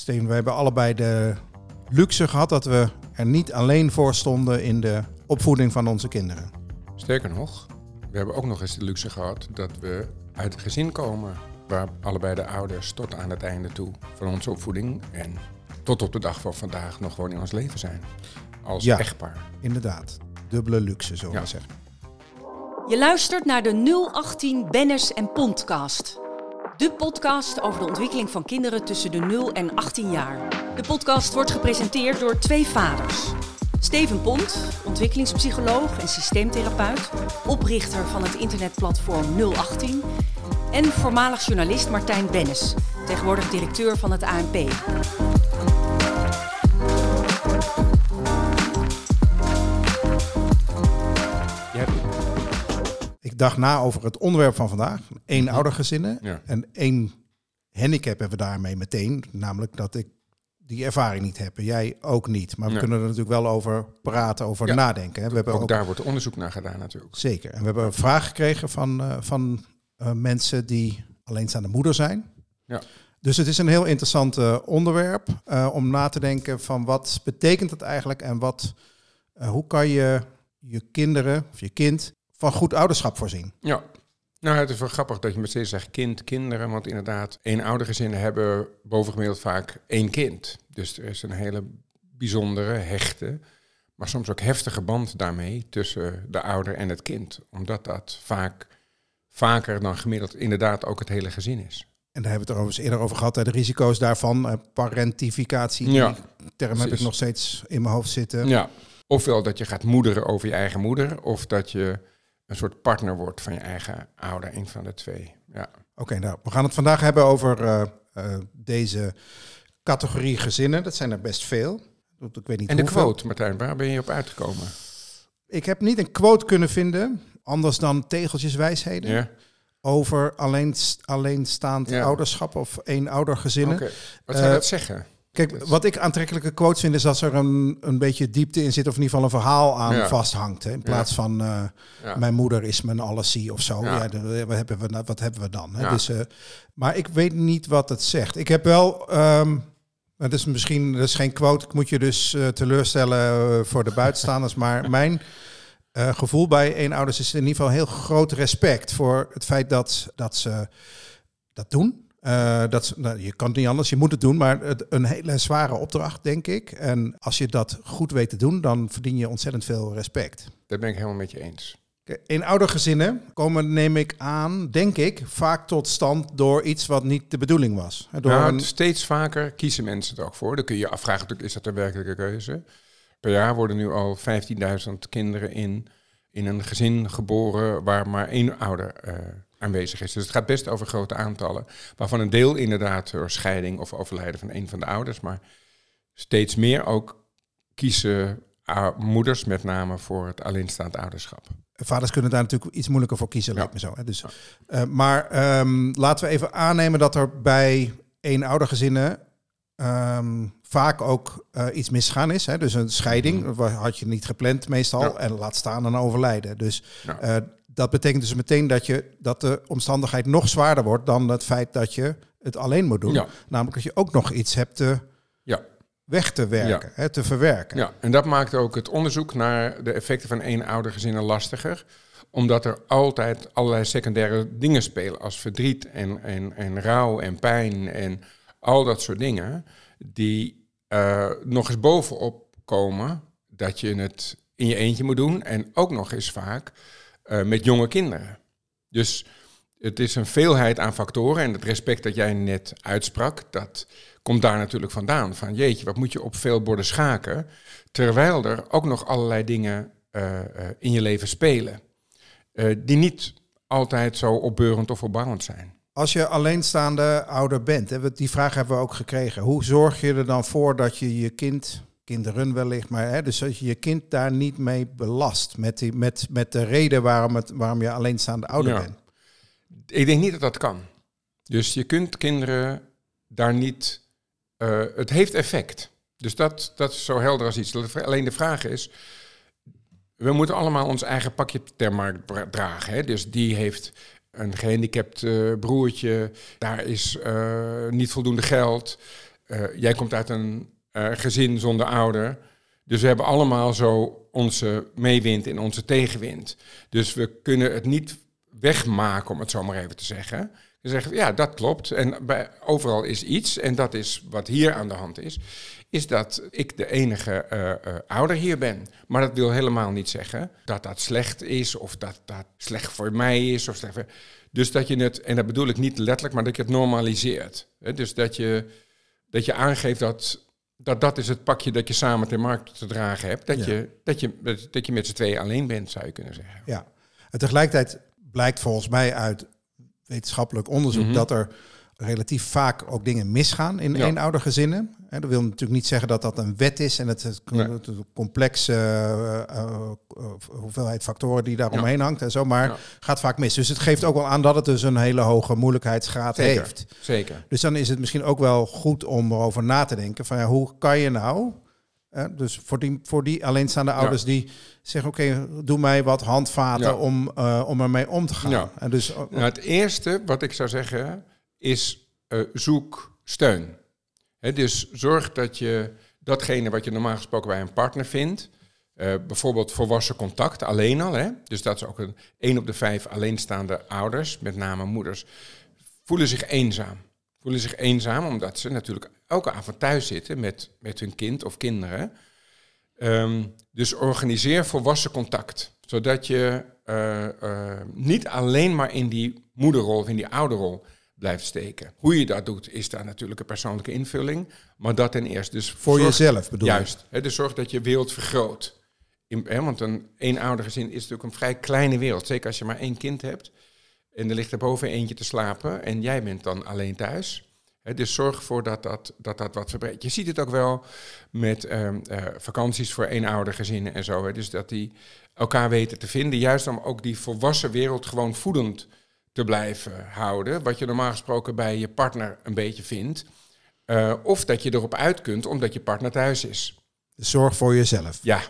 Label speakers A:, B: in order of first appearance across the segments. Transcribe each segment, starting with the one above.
A: Steven, we hebben allebei de luxe gehad dat we er niet alleen voor stonden in de opvoeding van onze kinderen.
B: Sterker nog, we hebben ook nog eens de luxe gehad dat we uit een gezin komen waar allebei de ouders tot aan het einde toe van onze opvoeding en tot op de dag van vandaag nog gewoon in ons leven zijn. Als
A: Ja.
B: echtpaar.
A: Inderdaad, dubbele luxe, zullen
B: Ja.
A: zeggen.
C: Je luistert naar de 018 Bennis en Pondcast. De podcast over de ontwikkeling van kinderen tussen de 0 en 18 jaar. De podcast wordt gepresenteerd door twee vaders. Steven Pont, ontwikkelingspsycholoog en systeemtherapeut, oprichter van het internetplatform 018. En voormalig journalist Martijn Bennis, tegenwoordig directeur van het ANP.
A: Dacht na over het onderwerp van vandaag. Eén oudergezinnen.
B: Ja.
A: En één handicap hebben we daarmee meteen. Namelijk dat ik die ervaring niet heb. En jij ook niet. Maar we
B: Ja.
A: kunnen er natuurlijk wel over praten, over
B: Ja.
A: nadenken. Hè. We hebben
B: Ook
A: ook,
B: daar wordt onderzoek naar gedaan natuurlijk.
A: Zeker. En we hebben een vraag gekregen van, eh, van eh, mensen die alleenstaande moeder zijn.
B: Ja.
A: Dus het is een heel interessant eh, onderwerp om na te denken van wat betekent het eigenlijk en wat, hoe kan je je kinderen of je kind van goed ouderschap voorzien.
B: Ja. Nou, het is wel grappig dat je met steeds zegt kind, kinderen. Want inderdaad, eenoudergezinnen hebben bovengemiddeld vaak één kind. Dus er is een hele bijzondere, hechte, maar soms ook heftige band daarmee tussen de ouder en het kind. Omdat dat vaak vaker dan gemiddeld inderdaad ook het hele gezin is.
A: En daar hebben we het er overigens eerder over gehad, hè, de risico's daarvan, eh, parentificatie, die
B: Ja,
A: term heb ik nog steeds in mijn hoofd zitten.
B: Ja. Ofwel dat je gaat moederen over je eigen moeder, of dat je een soort partner wordt van je eigen ouder, een van de twee. Ja.
A: Oké, nou, we gaan het vandaag hebben over eh, eh, deze categorie gezinnen. Dat zijn er best veel. Ik weet niet
B: En de
A: hoeveel.
B: quote, Martijn, waar ben je op uitgekomen?
A: Ik heb niet een quote kunnen vinden, anders dan tegeltjeswijsheden,
B: Ja?
A: over alleen, alleenstaand
B: Ja.
A: ouderschap of één oudergezinnen.
B: Oké. Wat zou
A: Eh,
B: dat zeggen?
A: Kijk, wat ik aantrekkelijke quotes vind is dat er een, een beetje diepte in zit of in ieder geval een verhaal aan
B: Ja.
A: vasthangt. Hè? In plaats van eh,
B: Ja.
A: mijn moeder is mijn allesie of zo.
B: Ja.
A: Dan- wat, hebben we, nou- wat hebben we dan? Hè?
B: Ja.
A: Dus, eh, maar ik weet niet wat het zegt. Ik heb wel, ehm het is misschien, dat is geen quote, ik moet je dus eh, teleurstellen eh, voor de buitenstaanders, maar mijn eh, gevoel bij eenouders is in ieder geval heel groot respect voor het feit dat, dat ze dat doen. Eh, dat, nou, je kan het niet anders, je moet het doen, maar het, een hele zware opdracht, denk ik. En als je dat goed weet te doen, dan verdien je ontzettend veel respect.
B: Dat ben ik helemaal met je eens.
A: In oudergezinnen komen, neem ik aan, denk ik, vaak tot stand door iets wat niet de bedoeling was. Door
B: Nou,
A: een-
B: steeds vaker kiezen mensen het ook voor. Dan kun je je afvragen, is dat een werkelijke keuze? Per jaar worden nu al 15.000 kinderen in, in een gezin geboren waar maar één ouder eh, aanwezig is. Dus het gaat best over grote aantallen. Waarvan een deel inderdaad door scheiding of overlijden van een van de ouders. Maar steeds meer ook kiezen moeders met name voor het alleenstaand ouderschap.
A: Vaders kunnen daar natuurlijk iets moeilijker voor kiezen,
B: Ja.
A: lijkt me zo. Hè? Dus, eh, maar ehm, laten we even aannemen dat er bij eenoudergezinnen ehm vaak ook eh, iets misgaan is. Hè? Dus een scheiding wa- had je niet gepland meestal.
B: Ja.
A: En laat staan een overlijden. Dus
B: Ja.
A: Dat betekent dus meteen dat, je, dat de omstandigheid nog zwaarder wordt dan het feit dat je het alleen moet doen.
B: Ja.
A: Namelijk dat je ook nog iets hebt te,
B: Ja.
A: weg te werken, hè, te verwerken.
B: Ja, en dat maakt ook het onderzoek naar de effecten van eenoudergezinnen lastiger. Omdat er altijd allerlei secundaire dingen spelen, als verdriet en, en, en rouw en pijn en al dat soort dingen, die eh, nog eens bovenop komen dat je het in je eentje moet doen en ook nog eens vaak eh, met jonge kinderen. Dus het is een veelheid aan factoren en het respect dat jij net uitsprak, dat komt daar natuurlijk vandaan. Van jeetje, wat moet je op veel borden schaken, terwijl er ook nog allerlei dingen eh, eh, in je leven spelen, die niet altijd zo opbeurend of opbouwend zijn.
A: Als je alleenstaande ouder bent, die vraag hebben we ook gekregen. Hoe zorg je er dan voor dat je je kind, kinderen wellicht, maar hè, dus dat je je kind daar niet mee belast met, die, met, met de reden waarom, het, waarom je alleenstaande ouder
B: Ja.
A: bent?
B: Ik denk niet dat dat kan. Dus je kunt kinderen daar niet. eh, het heeft effect. Dus dat, dat is zo helder als iets. Alleen de vraag is. We moeten allemaal ons eigen pakje ter markt dragen. Hè? Dus die heeft een gehandicapt eh, broertje. Daar is eh, niet voldoende geld. jij komt uit een gezin zonder ouder. Dus we hebben allemaal zo onze meewind en onze tegenwind. Dus we kunnen het niet wegmaken, om het zo maar even te zeggen. We zeggen, ja, dat klopt. En bij, overal is iets. En dat is wat hier aan de hand is. Is dat ik de enige eh, eh, ouder hier ben. Maar dat wil helemaal niet zeggen dat dat slecht is. Of dat dat slecht voor mij is. Of slecht. Dus dat je het, en dat bedoel ik niet letterlijk, maar dat je het normaliseert. Dus dat je, dat je aangeeft dat, dat dat is het pakje dat je samen ter markt te dragen hebt. Dat, je, dat, je, dat je met z'n tweeën alleen bent, zou je kunnen zeggen.
A: Ja, en tegelijkertijd blijkt volgens mij uit wetenschappelijk onderzoek
B: Mhm.
A: dat er relatief vaak ook dingen misgaan in
B: Ja.
A: eenoudergezinnen. Hè, dat wil natuurlijk niet zeggen dat dat een wet is en het, het,
B: Nee.
A: complexe eh, eh, eh, hoeveelheid factoren die daar omheen hangt en zo, maar
B: Ja.
A: gaat vaak mis. Dus het geeft ook wel aan dat het dus een hele hoge moeilijkheidsgraad
B: Zeker.
A: heeft.
B: Zeker.
A: Dus dan is het misschien ook wel goed om erover na te denken van ja, hoe kan je nou, eh, dus voor die, voor die alleenstaande ouders die zeggen oké, doe mij wat handvaten
B: Ja.
A: om, om ermee om te gaan.
B: Ja.
A: En dus,
B: Nou, het eerste wat ik zou zeggen is eh, zoek steun. Dus zorg dat je datgene wat je normaal gesproken bij een partner vindt, eh, bijvoorbeeld volwassen contact, alleen al, hè, dus dat is ook een 1 op de 5 alleenstaande ouders, met name moeders, voelen zich eenzaam. Voelen zich eenzaam omdat ze natuurlijk elke avond thuis zitten met, met hun kind of kinderen. Ehm, dus organiseer volwassen contact. Zodat je eh, niet alleen maar in die moederrol of in die ouderrol blijft steken. Hoe je dat doet, is daar natuurlijk een persoonlijke invulling. Maar dat ten eerste. Dus
A: voor
B: zorg-
A: jezelf bedoel je?
B: Juist. Hè, dus zorg dat je wereld vergroot. In, hè, want een eenoudergezin is natuurlijk een vrij kleine wereld. Zeker als je maar één kind hebt. En er ligt er boven eentje te slapen. En jij bent dan alleen thuis. Hè, dus zorg ervoor dat dat, dat dat wat verbreedt. Je ziet het ook wel met eh, vakanties voor eenoudergezinnen en zo. Hè, dus dat die elkaar weten te vinden. Juist om ook die volwassen wereld gewoon voedend te blijven houden. Wat je normaal gesproken bij je partner een beetje vindt. Eh, of dat je erop uit kunt omdat je partner thuis is.
A: Zorg voor jezelf.
B: Ja.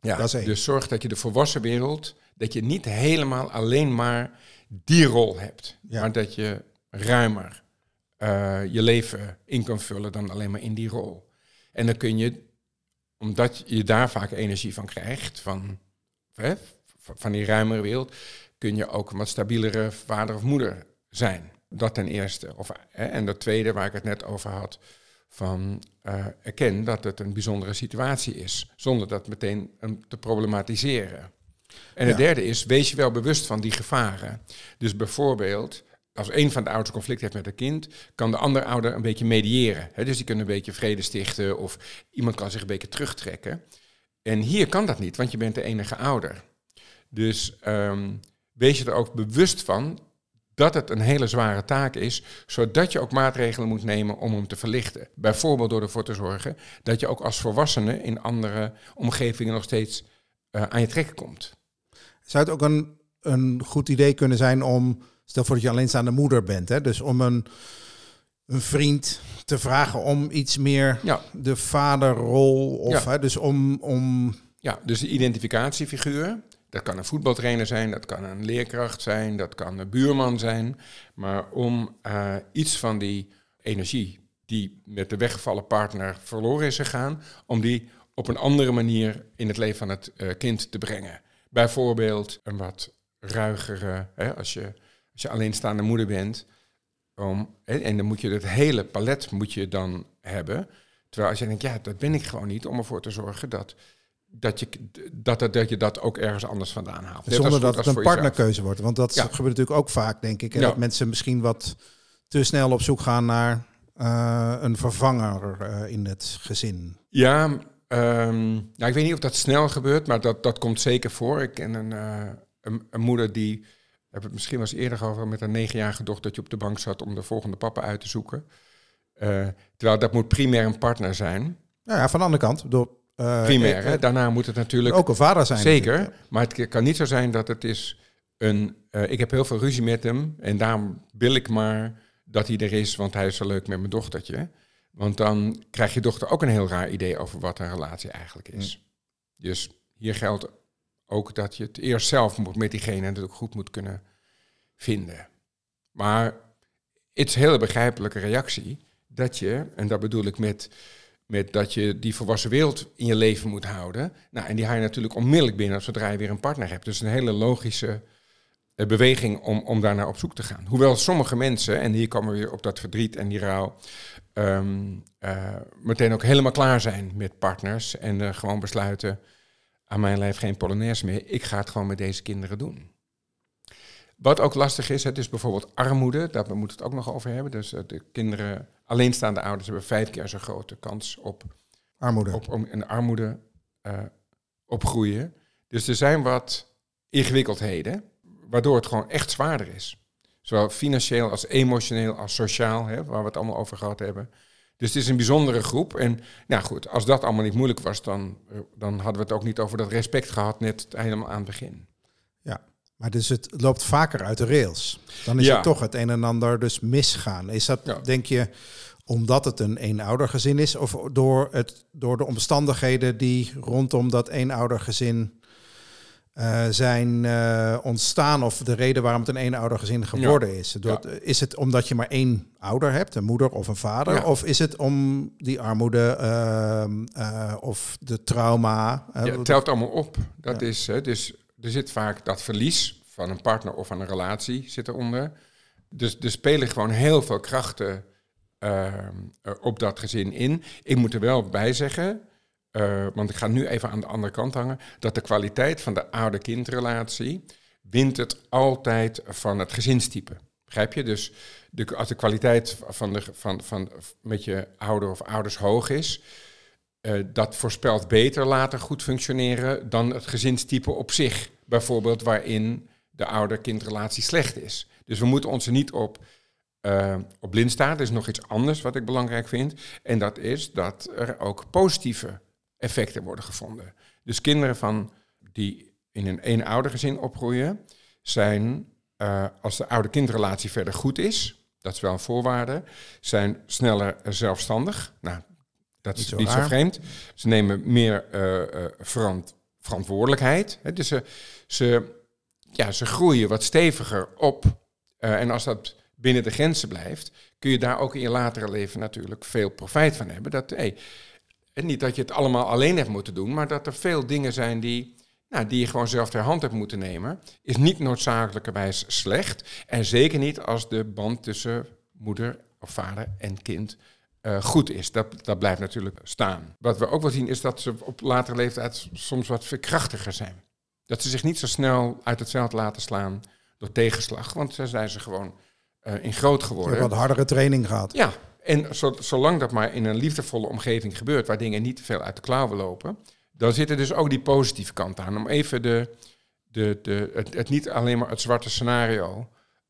B: ja.
A: Dat is één.
B: Dus zorg dat je de volwassen wereld, dat je niet helemaal alleen maar die rol hebt.
A: Ja.
B: Maar dat je ruimer eh, je leven in kan vullen dan alleen maar in die rol. En dan kun je, omdat je daar vaak energie van krijgt, van, hè, van die ruimere wereld, kun je ook een wat stabielere vader of moeder zijn. Dat ten eerste. Of, hè, en dat tweede, waar ik het net over had, van eh, erken dat het een bijzondere situatie is, zonder dat meteen um, te problematiseren. En het
A: Ja.
B: derde is, wees je wel bewust van die gevaren. Dus bijvoorbeeld, als een van de ouders conflict heeft met een kind, kan de andere ouder een beetje mediëren. Hè? Dus die kunnen een beetje vrede stichten of iemand kan zich een beetje terugtrekken. En hier kan dat niet, want je bent de enige ouder. Dus ehm, wees je er ook bewust van dat het een hele zware taak is, zodat je ook maatregelen moet nemen om hem te verlichten. Bijvoorbeeld door ervoor te zorgen dat je ook als volwassene in andere omgevingen nog steeds eh, aan je trekken komt.
A: Zou het ook een, een goed idee kunnen zijn om, stel voor dat je alleenstaande moeder bent, hè, dus om een, een vriend te vragen om iets meer
B: Ja,
A: de vaderrol, of
B: Ja.
A: hè, dus om, om
B: ja dus de identificatiefiguur. Dat kan een voetbaltrainer zijn, dat kan een leerkracht zijn, dat kan een buurman zijn. Maar om eh, iets van die energie die met de weggevallen partner verloren is gegaan, om die op een andere manier in het leven van het eh, kind te brengen. Bijvoorbeeld een wat ruigere, hè, als, je, als je alleenstaande moeder bent, om, en dan moet je het hele palet moet je dan hebben. Terwijl als je denkt, ja, dat ben ik gewoon niet, om ervoor te zorgen dat, dat, je, dat, dat, dat je dat ook ergens anders vandaan haalt.
A: Zonder
B: goed
A: dat het een
B: jezelf.
A: partnerkeuze wordt. Want dat
B: Ja.
A: gebeurt natuurlijk ook vaak, denk ik.
B: Ja.
A: Dat mensen misschien wat te snel op zoek gaan naar eh, een vervanger eh, in het gezin.
B: Ja, nou, ik weet niet of dat snel gebeurt, maar dat, dat komt zeker voor. Ik ken een, eh, een, een moeder die, heb het misschien wel eens eerder over, met een negenjarige dochtertje op de bank zat om de volgende papa uit te zoeken. Terwijl dat moet primair een partner zijn.
A: Nou ja, van de andere kant, door, eh,
B: Primair,
A: eh,
B: hè? daarna moet het natuurlijk
A: ook een vader zijn.
B: Zeker, maar het kan niet zo zijn dat het is een... eh, ik heb heel veel ruzie met hem en daarom wil ik maar dat hij er is, want hij is zo leuk met mijn dochtertje. Want dan krijgt je dochter ook een heel raar idee over wat een relatie eigenlijk is. Dus hier geldt ook dat je het eerst zelf moet met diegene natuurlijk goed moet kunnen vinden. Maar het is een hele begrijpelijke reactie dat je, en dat bedoel ik met, met dat je die volwassen wereld in je leven moet houden. Nou, en die haal je natuurlijk onmiddellijk binnen zodra je weer een partner hebt. Dus een hele logische eh, beweging om, om daar naar op zoek te gaan. Hoewel sommige mensen, en hier komen we weer op dat verdriet en die rouw, ehm, eh, meteen ook helemaal klaar zijn met partners en uh, gewoon besluiten, aan mijn lijf geen polonaise meer, ik ga het gewoon met deze kinderen doen. Wat ook lastig is, het is bijvoorbeeld armoede, daar moeten we het ook nog over hebben. Dus de kinderen, alleenstaande ouders, hebben vijf keer zo'n grote kans op
A: armoede,
B: op, om in armoede opgroeien. Dus er zijn wat ingewikkeldheden waardoor het gewoon echt zwaarder is. Zowel financieel als emotioneel als sociaal, hè, waar we het allemaal over gehad hebben. Dus het is een bijzondere groep. En nou goed, als dat allemaal niet moeilijk was, dan, dan hadden we het ook niet over dat respect gehad, net helemaal aan het begin.
A: Ja, maar dus het loopt vaker uit de rails. Dan is het toch het een en ander dus misgaan. Is dat, denk je, omdat het een eenoudergezin is, of door, het, door de omstandigheden die rondom dat eenoudergezin uh, zijn uh, ontstaan of de reden waarom het een eenoudergezin geworden is. Door, Is het omdat je maar één ouder hebt, een moeder of een vader? Of is het om die armoede uh, of de trauma?
B: ja, het telt allemaal op. Dat is, dus er zit vaak dat verlies van een partner of van een relatie zit eronder. Dus er spelen gewoon heel veel krachten ehm, op dat gezin in. Ik moet er wel bij zeggen, uh, want ik ga nu even aan de andere kant hangen, dat de kwaliteit van de ouder-kindrelatie wint het altijd van het gezinstype. Begrijp je? Dus de, als de kwaliteit van, de, van, van met je ouder of ouders hoog is, uh, dat voorspelt beter later goed functioneren dan het gezinstype op zich. Bijvoorbeeld waarin de ouder-kindrelatie slecht is. Dus we moeten ons er niet op, uh, op blind staan. Er is nog iets anders wat ik belangrijk vind. En dat is dat er ook positieve effecten worden gevonden. Dus kinderen van die in een eenoudergezin opgroeien, zijn, uh, als de oude-kindrelatie verder goed is, dat is wel een voorwaarde, zijn sneller zelfstandig. Nou, dat is niet zo, vreemd. Ze nemen meer uh, verant verantwoordelijkheid. Hè, dus ze, ze, ja, ze groeien wat steviger op. en als dat binnen de grenzen blijft, kun je daar ook in je latere leven natuurlijk veel profijt van hebben. Dat, hey, en niet dat je het allemaal alleen hebt moeten doen, maar dat er veel dingen zijn die, nou, die je gewoon zelf ter hand hebt moeten nemen, is niet noodzakelijkerwijs slecht. En zeker niet als de band tussen moeder of vader en kind uh, goed is. Dat, dat blijft natuurlijk staan. Wat we ook wel zien is dat ze op latere leeftijd soms wat verkrachtiger zijn. Dat ze zich niet zo snel uit het veld laten slaan door tegenslag, want dan zijn ze gewoon uh, in groot geworden.
A: Ze wat hardere training gehad.
B: Ja, en zolang dat maar in een liefdevolle omgeving gebeurt, waar dingen niet te veel uit de klauwen lopen, dan zit er dus ook die positieve kant aan. Om even de, de, de, het, het niet alleen maar het zwarte scenario,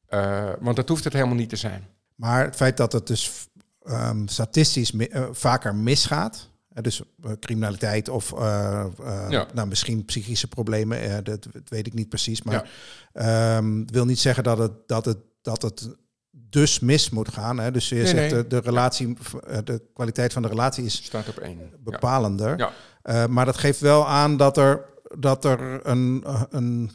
B: uh, want dat hoeft het helemaal niet te zijn.
A: Maar het feit dat het dus um, statistisch uh, vaker misgaat, dus uh, criminaliteit of ja. nou, misschien psychische problemen, dat, dat, weet ik niet precies. Maar ja. um, wil niet zeggen dat het, dat het, dat het dus mis moet gaan. Hè? Dus je zegt De, de, relatie, eh, de kwaliteit van de relatie is
B: Staat op één.
A: bepalender. Ja. Maar dat geeft wel aan dat er, dat er een, een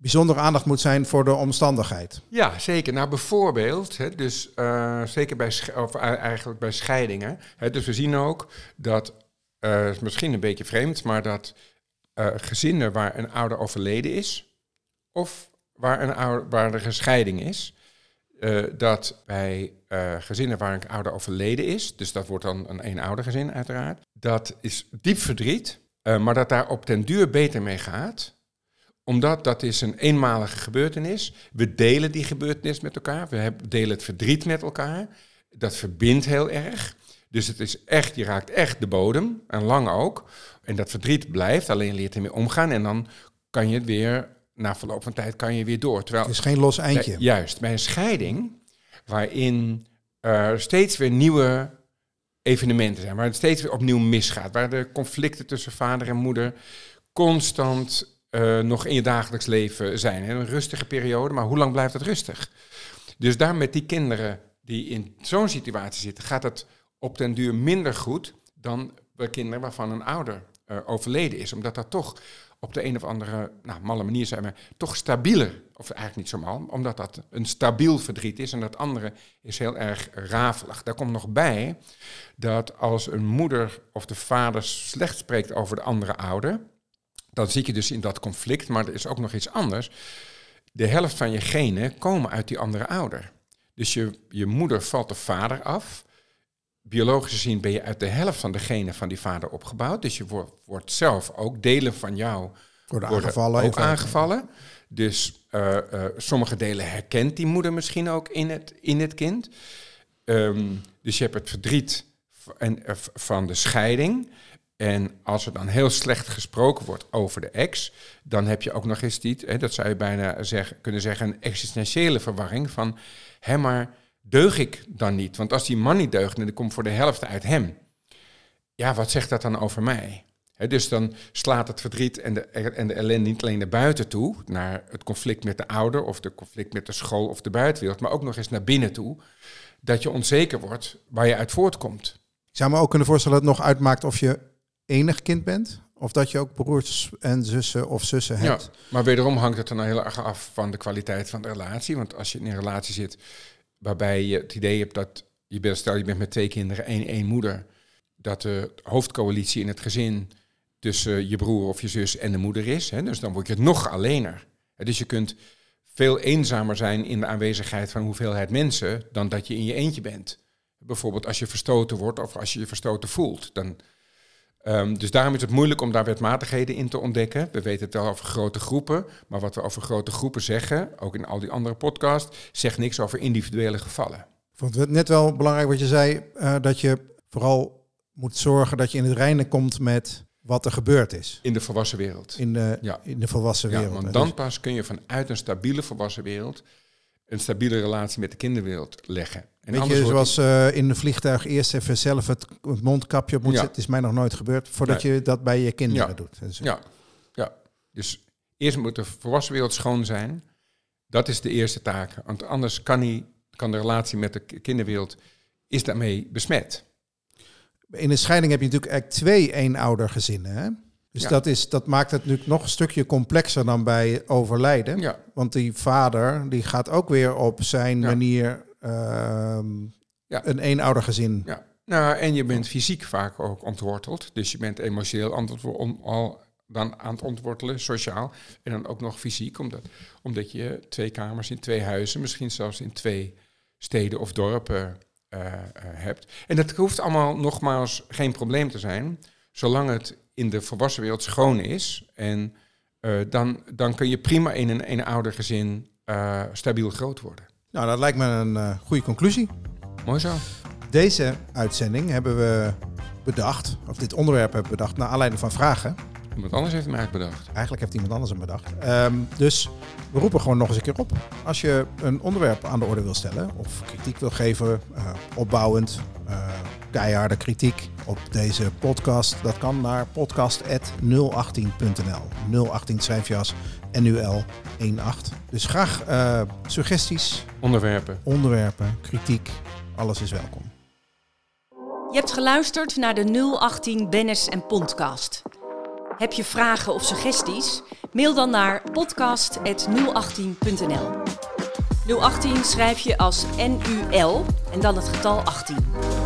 A: bijzondere aandacht moet zijn voor de omstandigheid.
B: Ja, zeker. Nou, bijvoorbeeld, hè, dus uh, zeker bij, of eigenlijk bij scheidingen. Hè, dus we zien ook dat, uh, misschien een beetje vreemd, maar dat gezinnen waar een ouder overleden is, of waar, een waar er een scheiding is, dat bij gezinnen waar een ouder overleden is, dus dat wordt dan een eenoudergezin uiteraard, dat is diep verdriet, maar dat daar op den duur beter mee gaat, omdat dat is een eenmalige gebeurtenis. We delen die gebeurtenis met elkaar, we delen het verdriet met elkaar, dat verbindt heel erg. Dus het is echt, je raakt echt de bodem, en lang ook. En dat verdriet blijft, alleen leert ermee omgaan en dan kan je het weer na verloop van tijd kan je weer door.
A: Terwijl, het is geen los eindje.
B: juist, bij een scheiding, waarin er steeds weer nieuwe evenementen zijn, waar het steeds weer opnieuw misgaat, waar de conflicten tussen vader en moeder constant uh, nog in je dagelijks leven zijn. Een rustige periode, maar hoe lang blijft het rustig? Dus daar met die kinderen die in zo'n situatie zitten, gaat het op den duur minder goed dan bij kinderen waarvan een ouder uh, overleden is. Omdat dat toch op de een of andere nou, malle manier zijn we toch stabieler. Of eigenlijk niet zo mal, omdat dat een stabiel verdriet is. En dat andere is heel erg rafelig. Daar komt nog bij dat als een moeder of de vader slecht spreekt over de andere ouder, dan zit je dus in dat conflict. Maar er is ook nog iets anders. De helft van je genen komen uit die andere ouder. Dus je, je moeder valt de vader af biologisch gezien ben je uit de helft van de genen van die vader opgebouwd. Dus je wordt, wordt zelf ook, delen van jou
A: worden, aangevallen.
B: Ook aangevallen. Dus uh, uh, sommige delen herkent die moeder misschien ook in het, in het kind. Um, dus je hebt het verdriet en, uh, van de scheiding. En als er dan heel slecht gesproken wordt over de ex, dan heb je ook nog eens die, hè, dat zou je bijna zeg, kunnen zeggen, een existentiële verwarring van, hè, maar deug ik dan niet? Want als die man niet deugt dan komt voor de helft uit hem, ja, wat zegt dat dan over mij? dus dan slaat het verdriet en de, en de ellende niet alleen naar buiten toe, naar het conflict met de ouder of de conflict met de school of de buitenwereld, maar ook nog eens naar binnen toe, dat je onzeker wordt waar je uit voortkomt.
A: Ik zou me ook kunnen voorstellen dat het nog uitmaakt of je enig kind bent, of dat je ook broers en zussen of zussen hebt.
B: Ja, maar wederom hangt het er dan heel erg af van de kwaliteit van de relatie. Want als je in een relatie zit waarbij je het idee hebt dat je bent, stel je bent met twee kinderen, één, één moeder, dat de hoofdcoalitie in het gezin tussen je broer of je zus en de moeder is. Hè, dus dan word je nog alleener. Dus je kunt veel eenzamer zijn in de aanwezigheid van hoeveelheid mensen dan dat je in je eentje bent. Bijvoorbeeld als je verstoten wordt of als je je verstoten voelt. Dan, um, dus daarom is het moeilijk om daar wetmatigheden in te ontdekken. We weten het wel over grote groepen, maar wat we over grote groepen zeggen, ook in al die andere podcasts, zegt niks over individuele gevallen.
A: Ik vond het net wel belangrijk wat je zei, uh, dat je vooral moet zorgen dat je in het reinen komt met wat er gebeurd is.
B: In de volwassen wereld.
A: In de, ja. in de volwassen wereld.
B: Ja, want dan pas kun je vanuit een stabiele volwassen wereld een stabiele relatie met de kinderwereld leggen.
A: En Weet je, zoals uh, in een vliegtuig eerst even zelf het, mondkapje op moet ja. zetten, is mij nog nooit gebeurd, voordat je dat bij je kinderen
B: ja.
A: doet.
B: Dus, ja. ja, dus eerst moet de volwassen wereld schoon zijn. Dat is de eerste taak, want anders kan, niet, kan de relatie met de kinderwereld is daarmee besmet
A: in een scheiding heb je natuurlijk eigenlijk twee eenoudergezinnen. Hè? Dus dat, is, dat maakt het natuurlijk nog een stukje complexer dan bij overlijden.
B: Ja.
A: Want die vader die gaat ook weer op zijn manier uh, ja. een eenoudergezin.
B: Ja. Nou, en je bent fysiek vaak ook ontworteld. Dus je bent emotioneel al dan aan het ontwortelen, sociaal. En dan ook nog fysiek, omdat, omdat je twee kamers in twee huizen, misschien zelfs in twee steden of dorpen uh, hebt. En dat hoeft allemaal nogmaals geen probleem te zijn, zolang het in de volwassen wereld schoon is. En uh, dan, dan kun je prima in een, een ouder gezin stabiel groot worden.
A: Nou, dat lijkt me een goede conclusie.
B: Mooi zo.
A: Deze uitzending hebben we bedacht, of dit onderwerp hebben we bedacht, naar aanleiding van vragen.
B: Iemand anders heeft hem eigenlijk bedacht.
A: Eigenlijk heeft iemand anders hem bedacht. Um, dus we roepen gewoon nog eens een keer op. Als je een onderwerp aan de orde wil stellen of kritiek wil geven, uh, opbouwend, uh, keiharde kritiek op deze podcast, dat kan naar podcast.018.nl. 018 schrijf je als NUL 18. Dus graag uh, suggesties,
B: onderwerpen,
A: onderwerpen, kritiek, alles is welkom.
C: Je hebt geluisterd naar de 018 Bennis en Podcast. Heb je vragen of suggesties? Mail dan naar podcast.018.nl. 018 schrijf je als NUL en dan het getal 18.